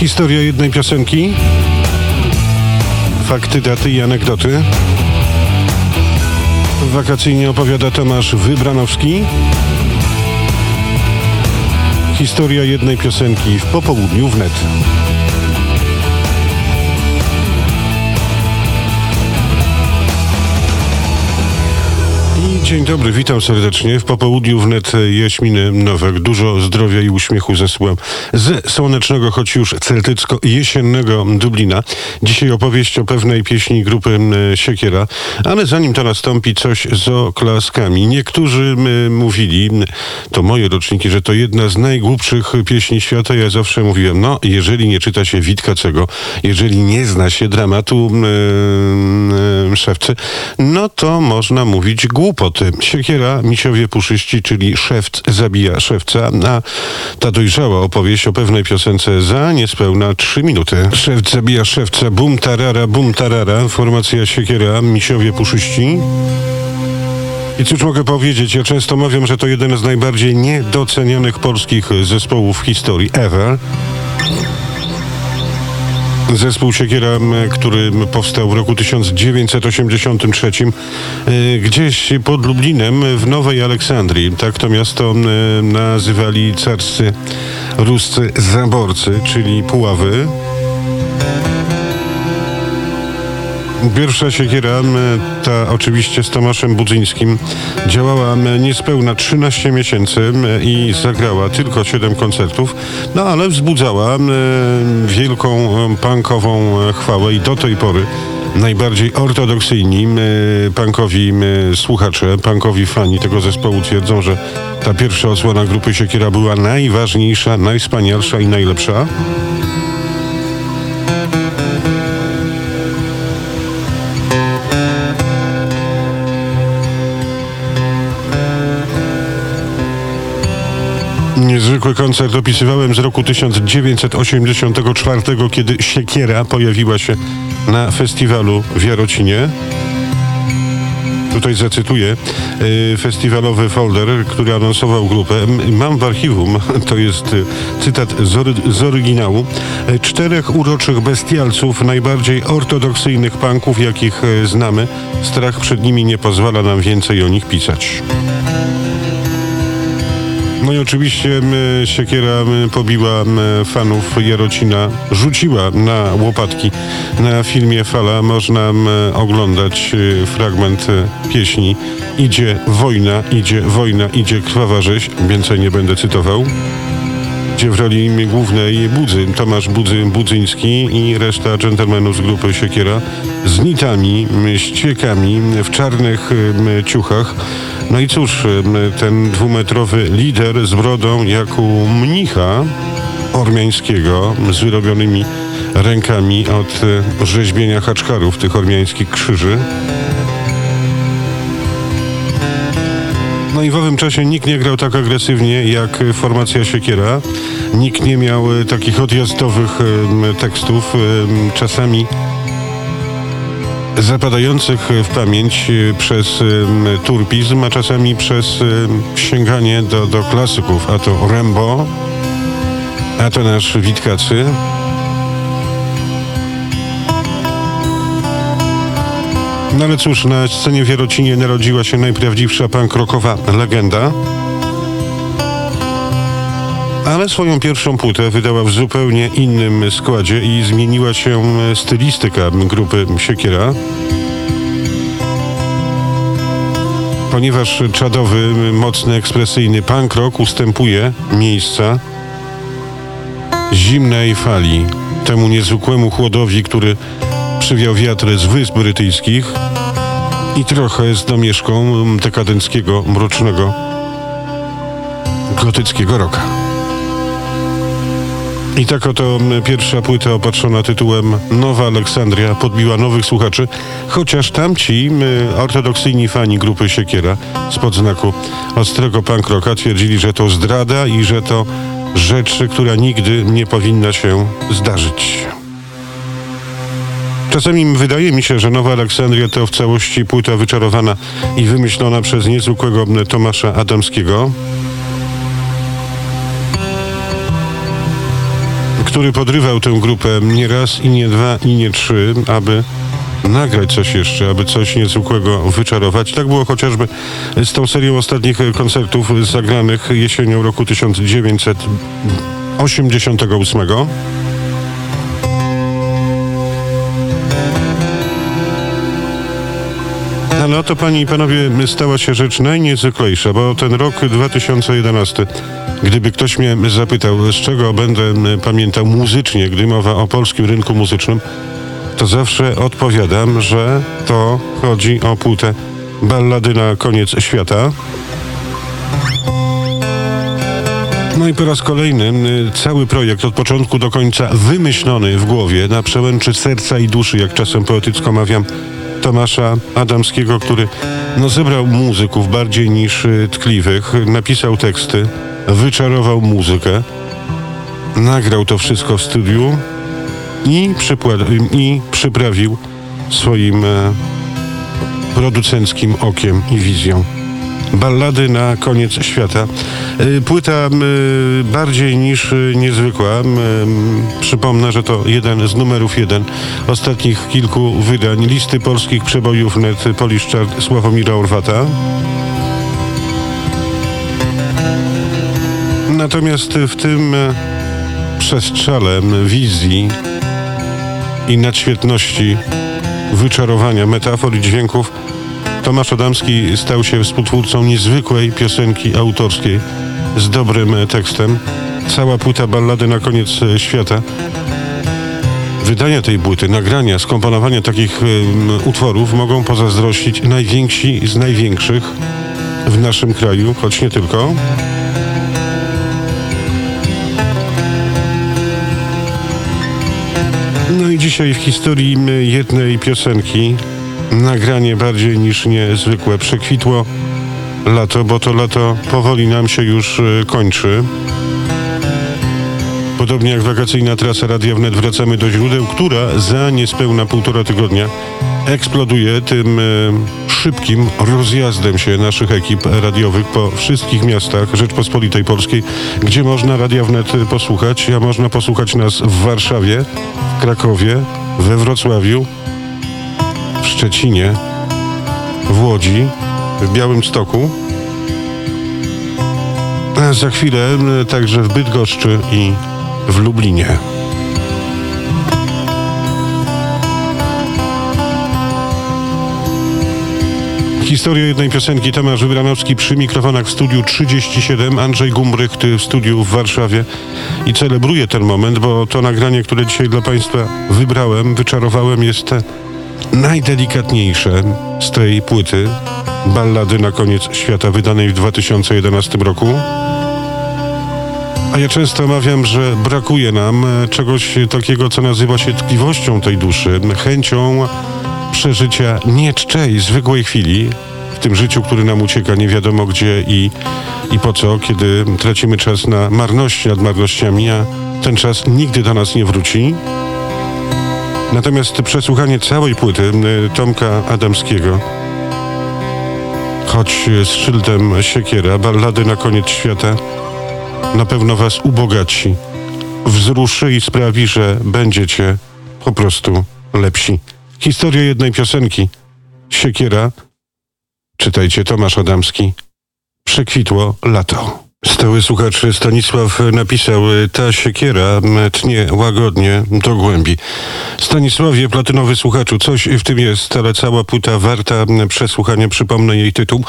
Historia jednej piosenki. Fakty, daty i anegdoty. Wakacyjnie opowiada Tomasz Wybranowski. Historia jednej piosenki w popołudniu wnet. Dzień dobry, witam serdecznie. W popołudniu wnet Jaśminy Nowak. Dużo zdrowia i uśmiechu zesyłam z słonecznego, choć już celtycko-jesiennego Dublina. Dzisiaj opowieść o pewnej pieśni grupy Siekiera, ale zanim to nastąpi, coś z oklaskami. Niektórzy mówili, to moje roczniki, że to jedna z najgłupszych pieśni świata. Ja zawsze mówiłem, no, jeżeli nie czyta się Witkacego, jeżeli nie zna się dramatu m, szewcy, no to można mówić głupoty. Siekiera, misiowie puszyści, czyli szewc zabija szewca, a ta dojrzała opowieść o pewnej piosence za niespełna trzy minuty. Szewc zabija szewca, bum tarara, bum tarara, formacja Siekiera, misiowie puszyści. I cóż mogę powiedzieć? Ja często mawiam, że to jeden z najbardziej niedocenianych polskich zespołów w historii ever. Zespół Siekiera, który powstał w roku 1983 y, gdzieś pod Lublinem w Nowej Aleksandrii. Tak to miasto m, nazywali carscy ruscy zaborcy, czyli Puławy. Pierwsza siekiera, ta oczywiście z Tomaszem Budzyńskim, działała niespełna 13 miesięcy i zagrała tylko 7 koncertów, no ale wzbudzała wielką m, punkową e, chwałę i do tej pory najbardziej ortodoksyjni punkowi słuchacze, punkowi fani tego zespołu twierdzą, że ta pierwsza odsłona grupy Siekiera była najważniejsza, najwspanialsza i najlepsza. Niezwykły koncert opisywałem z roku 1984, kiedy Siekiera pojawiła się na festiwalu w Jarocinie. Tutaj zacytuję y, festiwalowy folder, który anonsował grupę. Mam w archiwum, to jest y, cytat z, z oryginału, y, czterech uroczych bestialców, najbardziej ortodoksyjnych punków, jakich znamy. Strach przed nimi nie pozwala nam więcej o nich pisać. No i oczywiście Siekiera pobiła fanów Jarocina, rzuciła na łopatki. Na filmie Fala można oglądać y, fragment y, pieśni Idzie wojna, idzie wojna, idzie krwawa rzeź. Więcej nie będę cytował. Gdzie w roli głównej Budzy, Tomasz Budzy, Budzyński i reszta dżentelmenów z grupy Siekiera z nitami, ściekami w czarnych ciuchach. No i cóż, ten dwumetrowy lider z brodą jak u mnicha ormiańskiego z wyrobionymi rękami od e, rzeźbienia haczkarów tych ormiańskich krzyży. I w owym czasie nikt nie grał tak agresywnie jak formacja Siekiera. Nikt nie miał e, takich odjazdowych tekstów, czasami zapadających w pamięć e, przez turpizm, a czasami przez sięganie do, do klasyków, a to Rembo, a to nasz Witkacy. No ale cóż, na scenie w Jarocinie narodziła się najprawdziwsza punk rockowa legenda. Ale swoją pierwszą płytę wydała w zupełnie innym składzie i zmieniła się stylistyka grupy Siekiera. Ponieważ czadowy, mocny, ekspresyjny punk rock ustępuje miejsca zimnej fali, temu niezwykłemu chłodowi, który przywiał wiatry z Wysp Brytyjskich i trochę z domieszką dekadenckiego, mrocznego, gotyckiego roka. I tak oto pierwsza płyta opatrzona tytułem Nowa Aleksandria podbiła nowych słuchaczy, chociaż tamci m, ortodoksyjni fani grupy Siekiera spod znaku ostrego punk rocka twierdzili, że to zdrada i że to rzecz, która nigdy nie powinna się zdarzyć. Czasami wydaje mi się, że Nowa Aleksandria to w całości płyta wyczarowana i wymyślona przez niezwykłego Tomasza Adamskiego, który podrywał tę grupę nie raz i nie dwa i nie trzy, aby nagrać coś jeszcze, aby coś niezwykłego wyczarować. Tak było chociażby z tą serią ostatnich koncertów zagranych jesienią roku 1988. Ale oto, panie i panowie, stała się rzecz najniezwyklejsza, bo ten rok 2011, gdyby ktoś mnie zapytał, z czego będę pamiętał muzycznie, gdy mowa o polskim rynku muzycznym, to zawsze odpowiadam, że to chodzi o płytę Ballady na koniec świata. No i po raz kolejny cały projekt od początku do końca wymyślony w głowie na przełęczy serca i duszy, jak czasem poetycko mawiam, Tomasza Adamskiego, który no, zebrał muzyków bardziej niż y, tkliwych, napisał teksty, wyczarował muzykę, nagrał to wszystko w studiu i, i przyprawił swoim e, producenckim okiem i wizją. Ballady na koniec świata. Y, płyta y, bardziej niż y, niezwykła. Przypomnę, że to jeden z numerów jeden ostatnich kilku wydań listy polskich przebojów net Polish Chart Sławomira Orwata. Natomiast w tym przestrzale wizji i nadświetności wyczarowania metafor i dźwięków Tomasz Adamski stał się współtwórcą niezwykłej piosenki autorskiej z dobrym tekstem. Cała płyta ballady na koniec świata. Wydania tej płyty, nagrania, skomponowania takich um, utworów mogą pozazdrościć najwięksi z największych w naszym kraju, choć nie tylko. No i dzisiaj w historii jednej piosenki nagranie bardziej niż niezwykłe. Przekwitło lato, bo to lato powoli nam się już y, kończy. Podobnie jak wakacyjna trasa Radia Wnet wracamy do źródeł, która za niespełna półtora tygodnia eksploduje tym y, szybkim rozjazdem się naszych ekip radiowych po wszystkich miastach Rzeczpospolitej Polskiej, gdzie można Radia Wnet posłuchać, a można posłuchać nas w Warszawie, w Krakowie, we Wrocławiu, Szczecinie, w Łodzi, w Białymstoku, a za chwilę także w Bydgoszczy i w Lublinie. Historia jednej piosenki Tomasz Wybranowski przy mikrofonach w studiu 37, Andrzej Gumbrych w studiu w Warszawie. I celebruję ten moment, bo to nagranie, które dzisiaj dla Państwa wybrałem, wyczarowałem jest najdelikatniejsze z tej płyty ballady na koniec świata wydanej w 2011 roku. A ja często mawiam, że brakuje nam czegoś takiego, co nazywa się tkliwością tej duszy, chęcią przeżycia nie czczej, zwykłej chwili w tym życiu, który nam ucieka nie wiadomo gdzie i, i po co, kiedy tracimy czas na marności nad marnościami, a ten czas nigdy do nas nie wróci. Natomiast przesłuchanie całej płyty y, Tomka Adamskiego, choć z szyldem siekiera, ballady na koniec świata, na pewno was ubogaci, wzruszy i sprawi, że będziecie po prostu lepsi. Historia jednej piosenki. Siekiera. Czytajcie Tomasz Adamski. Przekwitło lato. Stały słuchacz Stanisław napisał, ta siekiera tnie łagodnie do głębi. Stanisławie, platynowy słuchaczu, coś w tym jest, ale cała płyta warta przesłuchania, przypomnę jej tytuł.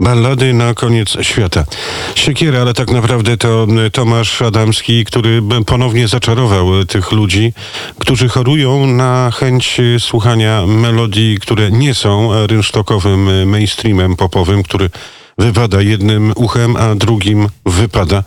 Ballady na koniec świata. Siekiera, ale tak naprawdę to Tomasz Adamski, który ponownie zaczarował tych ludzi, którzy chorują na chęć słuchania melodii, które nie są rynsztokowym mainstreamem popowym, który wypada jednym uchem, a drugim wypada.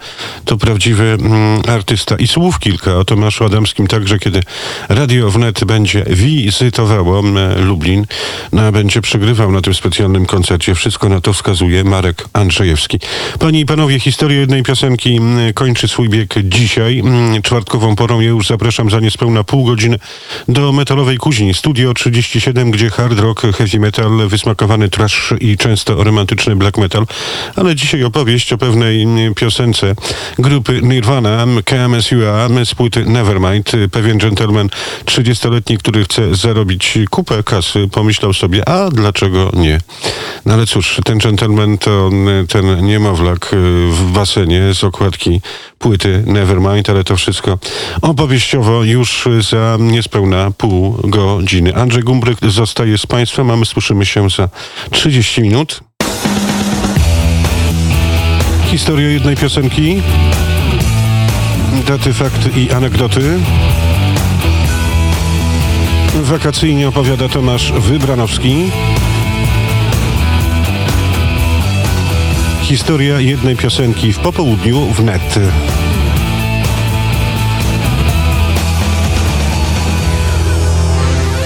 To prawdziwy mm, artysta. I słów kilka o Tomaszu Adamskim, także kiedy Radio Wnet będzie wizytowało mm, Lublin, no, będzie przegrywał na tym specjalnym koncercie. Wszystko na to wskazuje Marek Andrzejewski. Panie i panowie, historia jednej piosenki mm, kończy swój bieg dzisiaj. Mm, czwartkową porą ja już zapraszam za niespełna pół godziny do Metalowej Kuźni, Studio 37, gdzie hard rock, heavy metal, wysmakowany trash i często romantyczny black metal metal, ale dzisiaj opowieść o pewnej mm, piosence grupy Nirvana, KMSUA z płyty Nevermind. Pewien gentleman 30-letni, który chce zarobić kupę kasy, pomyślał sobie, a dlaczego nie? No ale cóż, ten gentleman to mm, ten niemowlak y, w basenie z okładki płyty Nevermind, ale to wszystko opowieściowo już za niespełna pół godziny. Andrzej Gumbryk zostaje z Państwem, a my słyszymy się za 30 minut. Historia jednej piosenki, daty, fakty i anegdoty. Wakacyjnie opowiada Tomasz Wybranowski. Historia jednej piosenki w popołudniu w net.